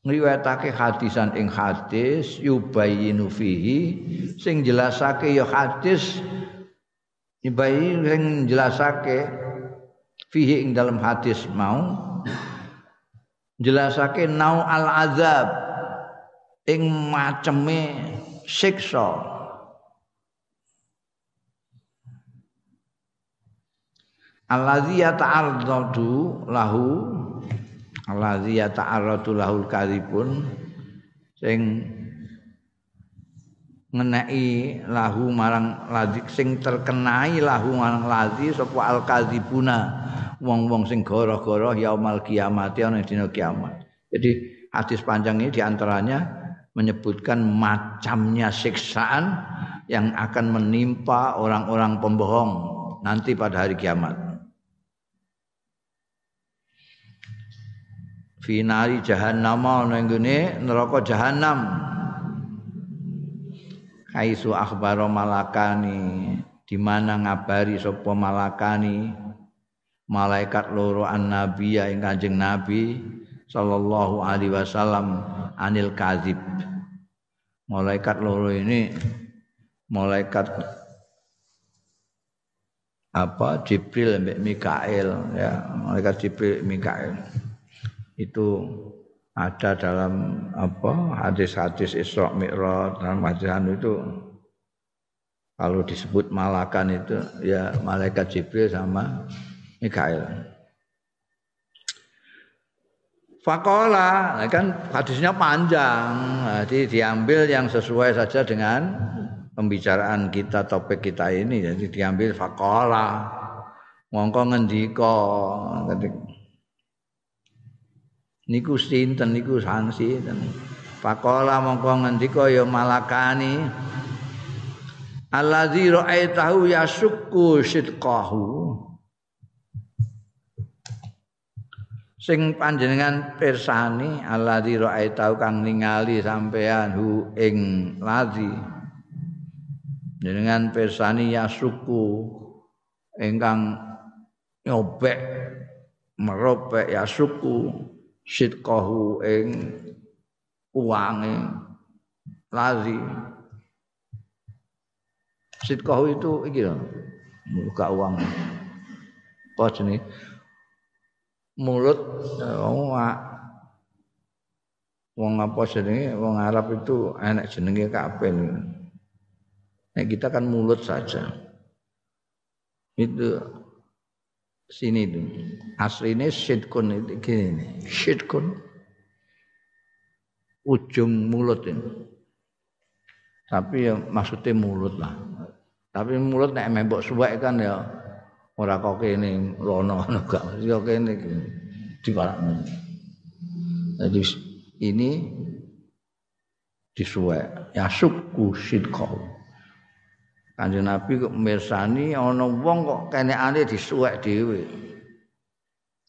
Ngriwayatake hadisan ing hadis yubayinu fihi sing jelasake ya hadis Ibai sing jelasake fihi ing dalam hadis mau jelasake nau al azab ing maceme siksa allazi yata'arradu lahu allazi yata'arradu lahul kadhibun sing ngeneki lahu marang ladzi sing terkenai lahu marang ladzi sapa al kadzibuna wong-wong sing goroh-goroh yaumul kiamat ana dina kiamat. Jadi hadis panjang ini di antaranya menyebutkan macamnya siksaan yang akan menimpa orang-orang pembohong nanti pada hari kiamat. Finali jahannam ana neraka jahannam. Kaisu akhbaro malakani di mana ngabari sapa malakani? Malaikat loro an nabiya ing kanjeng nabi sallallahu alaihi wasallam anil kadzib malaikat loro ini malaikat apa? Jibril mbek Mikael ya malaikat Jibril Mikael. Itu ada dalam apa? Hadis-hadis Isra Mi'raj dalam hadis itu kalau disebut malakan itu ya malaikat Jibril sama Mikael. Fakola, nah kan hadisnya panjang, jadi diambil yang sesuai saja dengan pembicaraan kita, topik kita ini. Jadi diambil fakola, mongko ngendiko, niku sinten niku sanksi. Fakola mongko ngendiko ya malakani, alladzi ra'aitahu yasukku sidqahu sing panjenengan pirsani alladzi ra'aitau kang ningali sampean hu ing ladzi. Jenengan pirsani ya suku ingkang nyobek meropek ya suku sitqahu ing uange lazi sitqahu itu iki lho buka uang apa jenis mulut wong wong apa jenenge? Wong Arab itu enak jenenge kabeh nah, kita kan mulut saja. Itu sini itu. Aslinya syidkun itu gini. Syidkun ujung mulut ini. Tapi ya maksudnya mulut lah. Tapi mulut nek membok suwek kan ya ora kok kene rono ngono gak yo kene diparakno jadi ini disuwek. Ya syukku sidqau kanjeng nabi kok mirsani ana wong kok kenekane disuwek dhewe.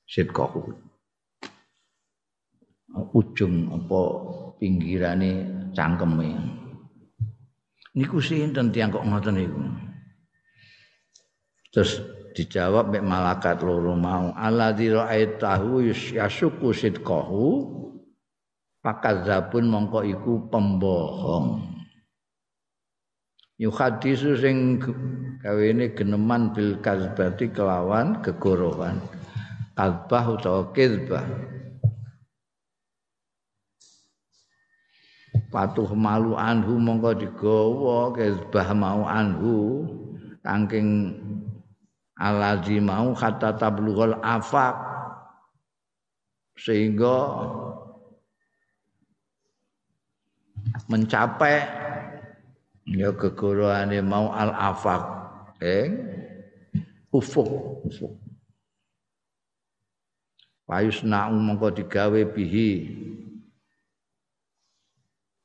Sidqau ujung apa pinggirane cangkeme. Niku sinten tiyang kok ngoten niku? Terus dijawab mek malakat loro mau. Alladzi ra'aitahu yasuku sidqahu. Fakadzabun mongko iku pembohong. Yuhadisu sing gawene geneman bil kazbati kelawan kegorohan kalbah utawa kizbah patuh malu anhu mongko digawa kizbah mau anhu. Tangking alazi mau kata tablughul afak sehingga mencapai ya kegoroane mau al afak eh ufuk ufuk. Payusna mongko digawe bihi.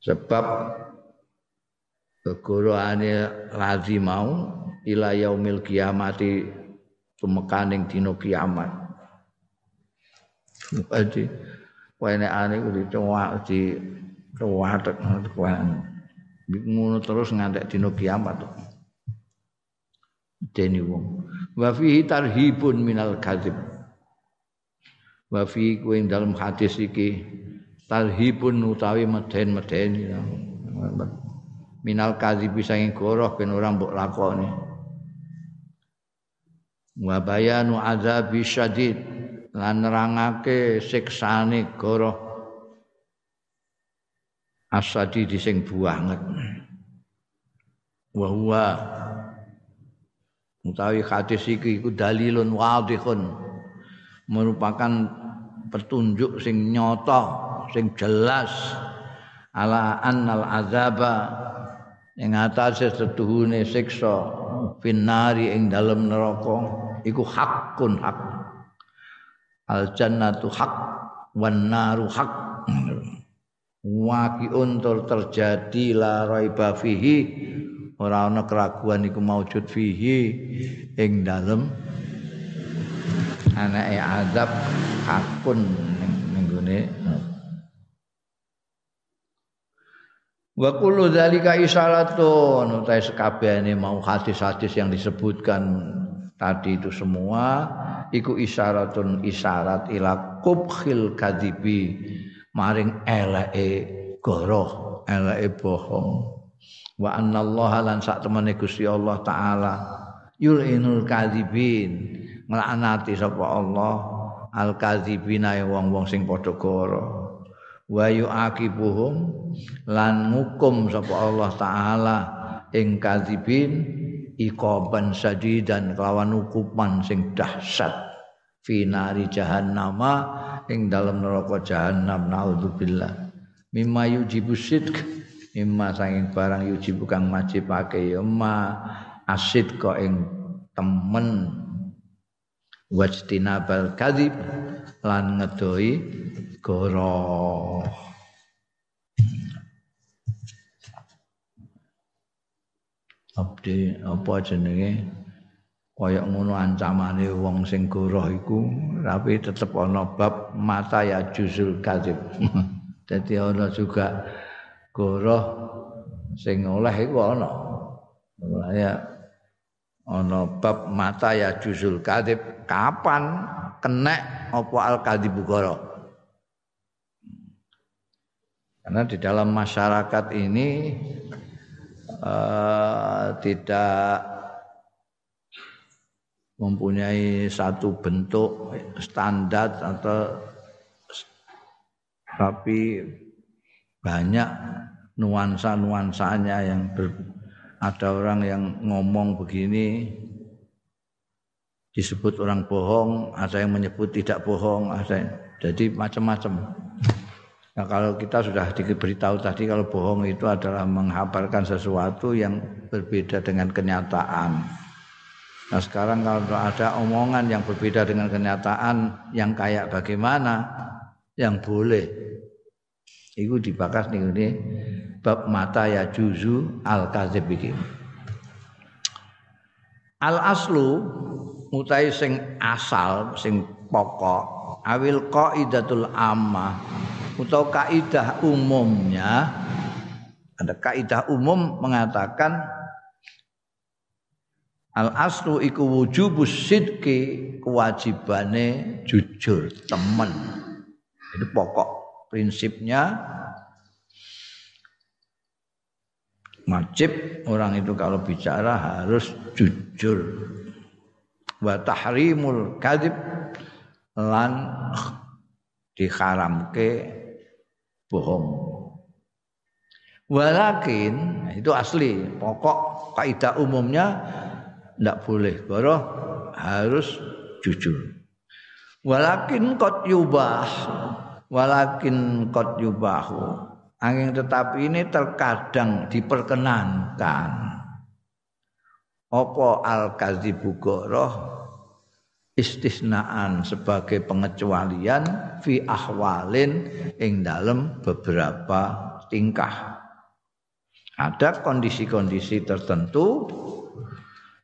Sebab kegoroane lazi mau ila yaumil kiamati tumekaning dina kiamat. Jadi wene ane ku dicowak di ruwatek ngono terus ngantek dina kiamat. Dene wong. Wa fihi tarhibun minal kadzib. Wa fi kuwi dalam hadis iki tarhibun utawi meden-medeni minal kadzib saking goroh ben ora mbok lakoni wa bayanu azabi syadid. Lan nerangake siksane goroh. Asadi di sing banget wa huwa. Utawi hadis iki iku dalilun wadihun. Merupakan petunjuk sing nyata sing jelas. Ala annal azaba. Ing atase setuhune siksa. Finari ing dalem neraka iku hakun hak al jannatu hak wan naru hak waqiun tur terjadi la raiba fihi. Ora ana keraguan iku maujud fihi ing dalem. Anake azab hakun ning gone. Wa kullu dzalika isyaratun. Utai sekabehane mau hadis-hadis yang disebutkan tadi itu semua iku isyaratun isyarat ila kubkhil kadibi. Maring eleke goroh eleke bohong. Wa annallaha lan sak temene Gusti Allah taala yulinul kadibin nglaknati sapa Allah al kadibina wong-wong sing padha goro wa yuaqibuhum lan ngukum sapa Allah taala ing kadibin iqaban sadidan kelawan hukuman sing dahsyat. Finari jahannama ing dalam neraka jahanam naudzubillah. Mimma yujibu sidq mimma sanging barang yujibu kang majibake ya ma asid kok ing temen. Wajtinabal kadhib lan ngedoi goroh abdi apa jenenge? Kaya ngono ancamane wong sing goroh iku tapi tetep ana bab mata ya juzul kadzib. Dadi ana juga goroh sing oleh iku ana. Ya ana bab mata ya juzul kadzib. Kapan kena apa al kadzib goroh? Karena di dalam masyarakat ini uh, tidak mempunyai satu bentuk standar atau tapi banyak nuansa-nuansanya yang ber, ada orang yang ngomong begini disebut orang bohong, ada yang menyebut tidak bohong, ada yang, jadi macam-macam. Nah, kalau kita sudah diberitahu tadi kalau bohong itu adalah menghabarkan sesuatu yang berbeda dengan kenyataan. Nah, sekarang kalau ada omongan yang berbeda dengan kenyataan yang kayak bagaimana yang boleh itu dibakas nih ini bab mata ya juzu al kadzib iki. Al aslu mutai sing asal sing pokok awil qaidatul ammah atau kaidah umumnya ada kaidah umum mengatakan al aslu iku wujubus sidqi kewajibane jujur temen. Itu pokok prinsipnya. Wajib orang itu kalau bicara harus jujur. Wa tahrimul kadhib lan diharamke bohong. Walakin nah itu asli pokok kaidah umumnya tidak boleh goroh harus jujur. Walakin kot yubah, walakin kot yubahu. Angin tetapi ini terkadang diperkenankan. Opo al kadzibu goroh istisnaan sebagai pengecualian fi ahwalin ing dalam beberapa tingkah. Ada kondisi-kondisi tertentu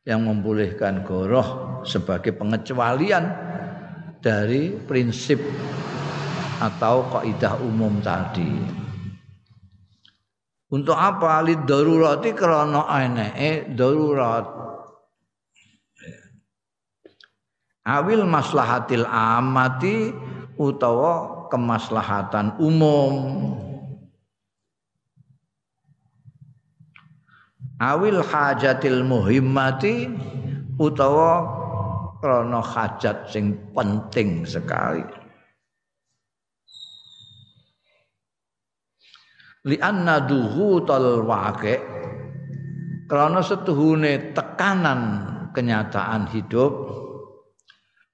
yang membolehkan goroh sebagai pengecualian dari prinsip atau kaidah umum tadi. Untuk apa? Lid darurati krana eneke darurat awil maslahatil amati utawa kemaslahatan umum. Awil hajatil muhimmati utawa krana hajat sing penting sekali. Li anna duhutal waqi krana setuhune tekanan kenyataan hidup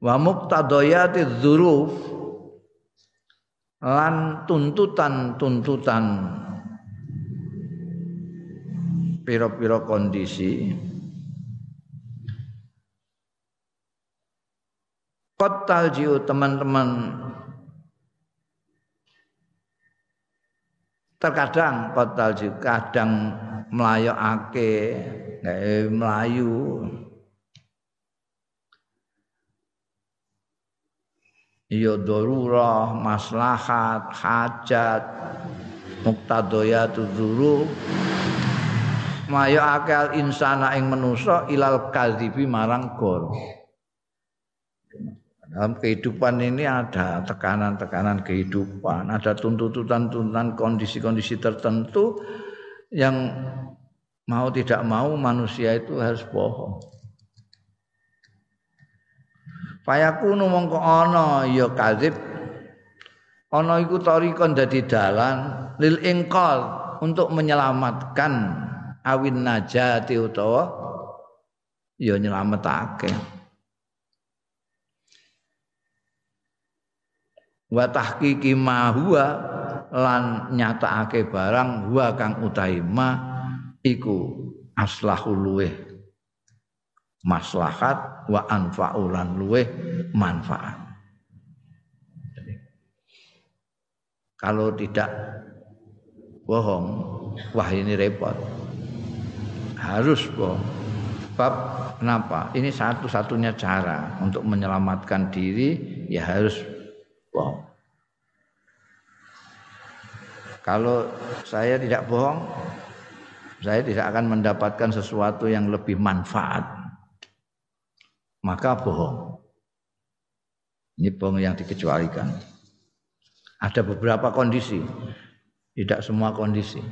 wa muqtadayati dzuruf lan tuntutan-tuntutan pira-pira kondisi. Kotal jiu teman-teman. Terkadang kotal jiu kadang melayokake melayu ya darurah, maslahat, hajat, muqtadayatu dzuru maya akal insana ing manusa ilal kadzibi marang gor. Dalam kehidupan ini ada tekanan-tekanan kehidupan, ada tuntutan-tuntutan kondisi-kondisi tertentu yang mau tidak mau manusia itu harus bohong. Fayakunu mongko ana ya kadzib. Ana iku tarikon dadi dalan lil ingqal untuk menyelamatkan awin najati utawa ya nyelametake. Wa tahqiqi ma huwa lan nyatakake barang huwa kang utahi ma iku aslahul luweh maslahat wa anfa'ulan luweh manfaat. Kalau tidak bohong wah ini repot. Harus bohong. Bab kenapa? Ini satu-satunya cara untuk menyelamatkan diri ya harus bohong. Kalau saya tidak bohong saya tidak akan mendapatkan sesuatu yang lebih manfaat maka bohong. Ini bohong yang dikecualikan. Ada beberapa kondisi. Tidak semua kondisi.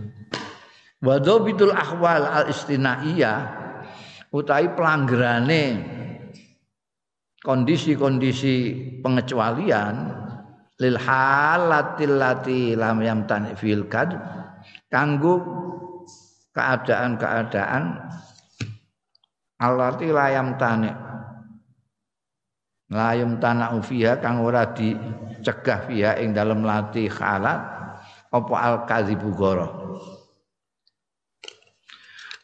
Wadhabitul ahwal al istinaiyah utai pelanggarane kondisi-kondisi pengecualian lil halatil lati lam yamtani fil kad kanggo keadaan-keadaan alati layam tani layam tanah ufiha kang ora dicegah fiha ing dalam lati halat apa al kadzibu goro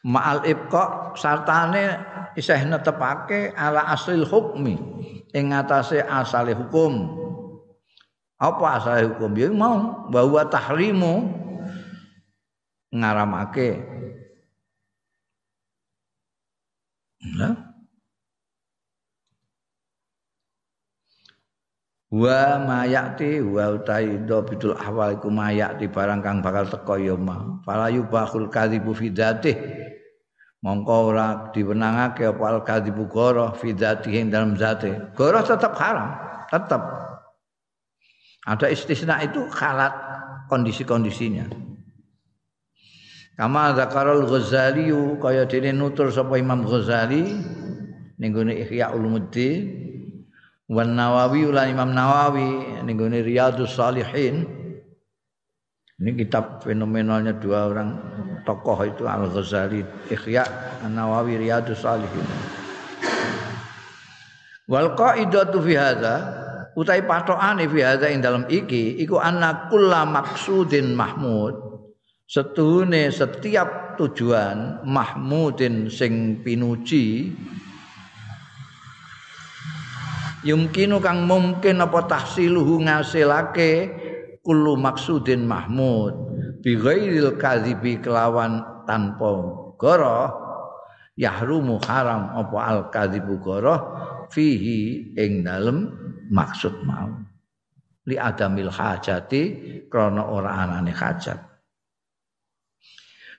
ma'al ibqa sartane isih netepake ala aslil hukmi ing ngatasé asale hukum. Apa asale hukum? Ya mau bahwa tahrimu. Ngaramake. Nah wa mayati wa utai bidul ahwal iku mayati barang kang bakal teko ya ma. Fala yubahul kadzibu fi dzatih. Mongko ora diwenangake apa al kadzibu goro fi dzatih dalam zate goro tetap haram tetap ada istisna itu khalat kondisi-kondisinya. Kama zakarul ghazali kaya dene nutur sapa Imam Ghazali ning Ihya Ulumuddin Wan Nawawi ulah Imam Nawawi ning gone Riyadhus Salihin. Ini kitab fenomenalnya dua orang tokoh itu Al Ghazali Ikhya Nawawi Riyadhus Salihin. Wal qaidatu fi hadza utai patokane fi hadza ing dalam iki iku anna kulla maksudin mahmud setuhune setiap tujuan mahmudin sing pinuji yumkinu kang mungkin apa tahsiluhu ngasilake kullu maksudin mahmud. Bi ghairil kadhibi kelawan tanpa goroh yahrumu haram apa al kadhibu goroh fihi ing dalem maksud mau. Li adamil hajati krana ora anane hajat.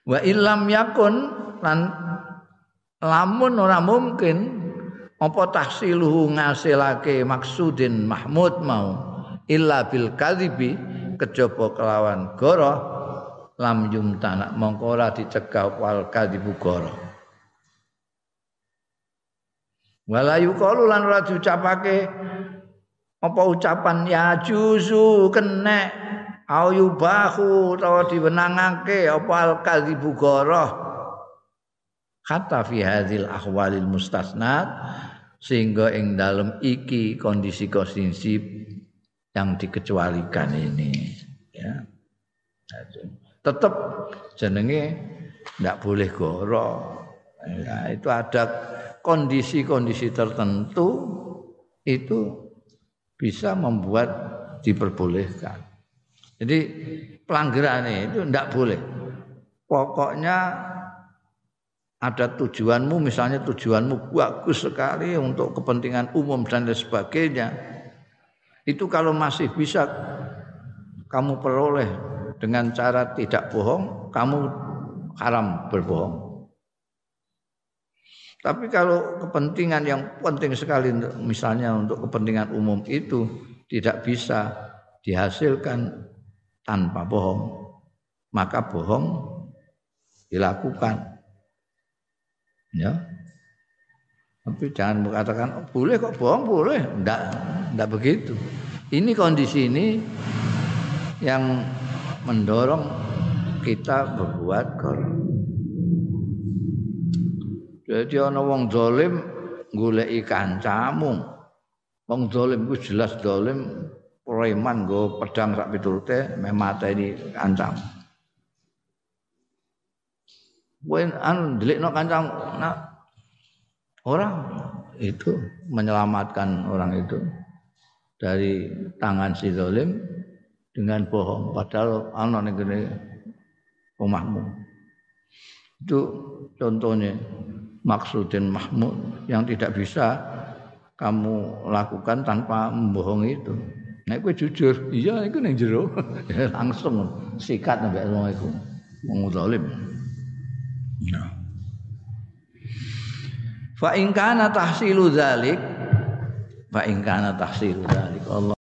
Wa illam yakun lan lamun ora mungkin apa tahsiluhu ngasilake maksudin mahmud mau? Illa bil kadhibi kejaba kelawan goro lam yumtana mongko ora dicegah wal kadhibu goro. Wala yuqalu lan ora diucapake apa ucapan? Ya juzu kenek au yubahu utawa diwenangake apa al kadhibu goro kata fi hadzal ahwalil mustasnat sehingga ing dalam iki kondisi-kondisi yang dikecualikan ini ya. Tetap jenenge tidak boleh goro ya, itu ada kondisi-kondisi tertentu itu bisa membuat diperbolehkan. Jadi pelanggaran itu tidak boleh. Pokoknya ada tujuanmu misalnya tujuanmu bagus sekali untuk kepentingan umum dan lain sebagainya. Itu kalau masih bisa kamu peroleh dengan cara tidak bohong kamu haram berbohong. Tapi kalau kepentingan yang penting sekali misalnya untuk kepentingan umum itu tidak bisa dihasilkan tanpa bohong maka bohong dilakukan Ya. Tapi jangan mengatakan oh, boleh kok bohong boleh, enggak enggak begitu. Ini kondisi ini yang mendorong kita berbuat korup. Jadi ana wong zalim goleki kancamu. Wong zalim ku jelas zalim preman nggo pedang sak piturute meh mateni kancam. Kowe anu ndelikno kancam nah, orang itu menyelamatkan orang itu dari tangan si zalim dengan bohong padahal ana ning omahmu. Itu contohnya maksudin mahmud yang tidak bisa kamu lakukan tanpa membohongi itu. Nek kowe jujur, iya iku ning jero. Langsung sikat mbek wong iku. Wong zalim. Nah. Fa in kana tahsilu dzalik fa in kana tahsilu dzalik Allah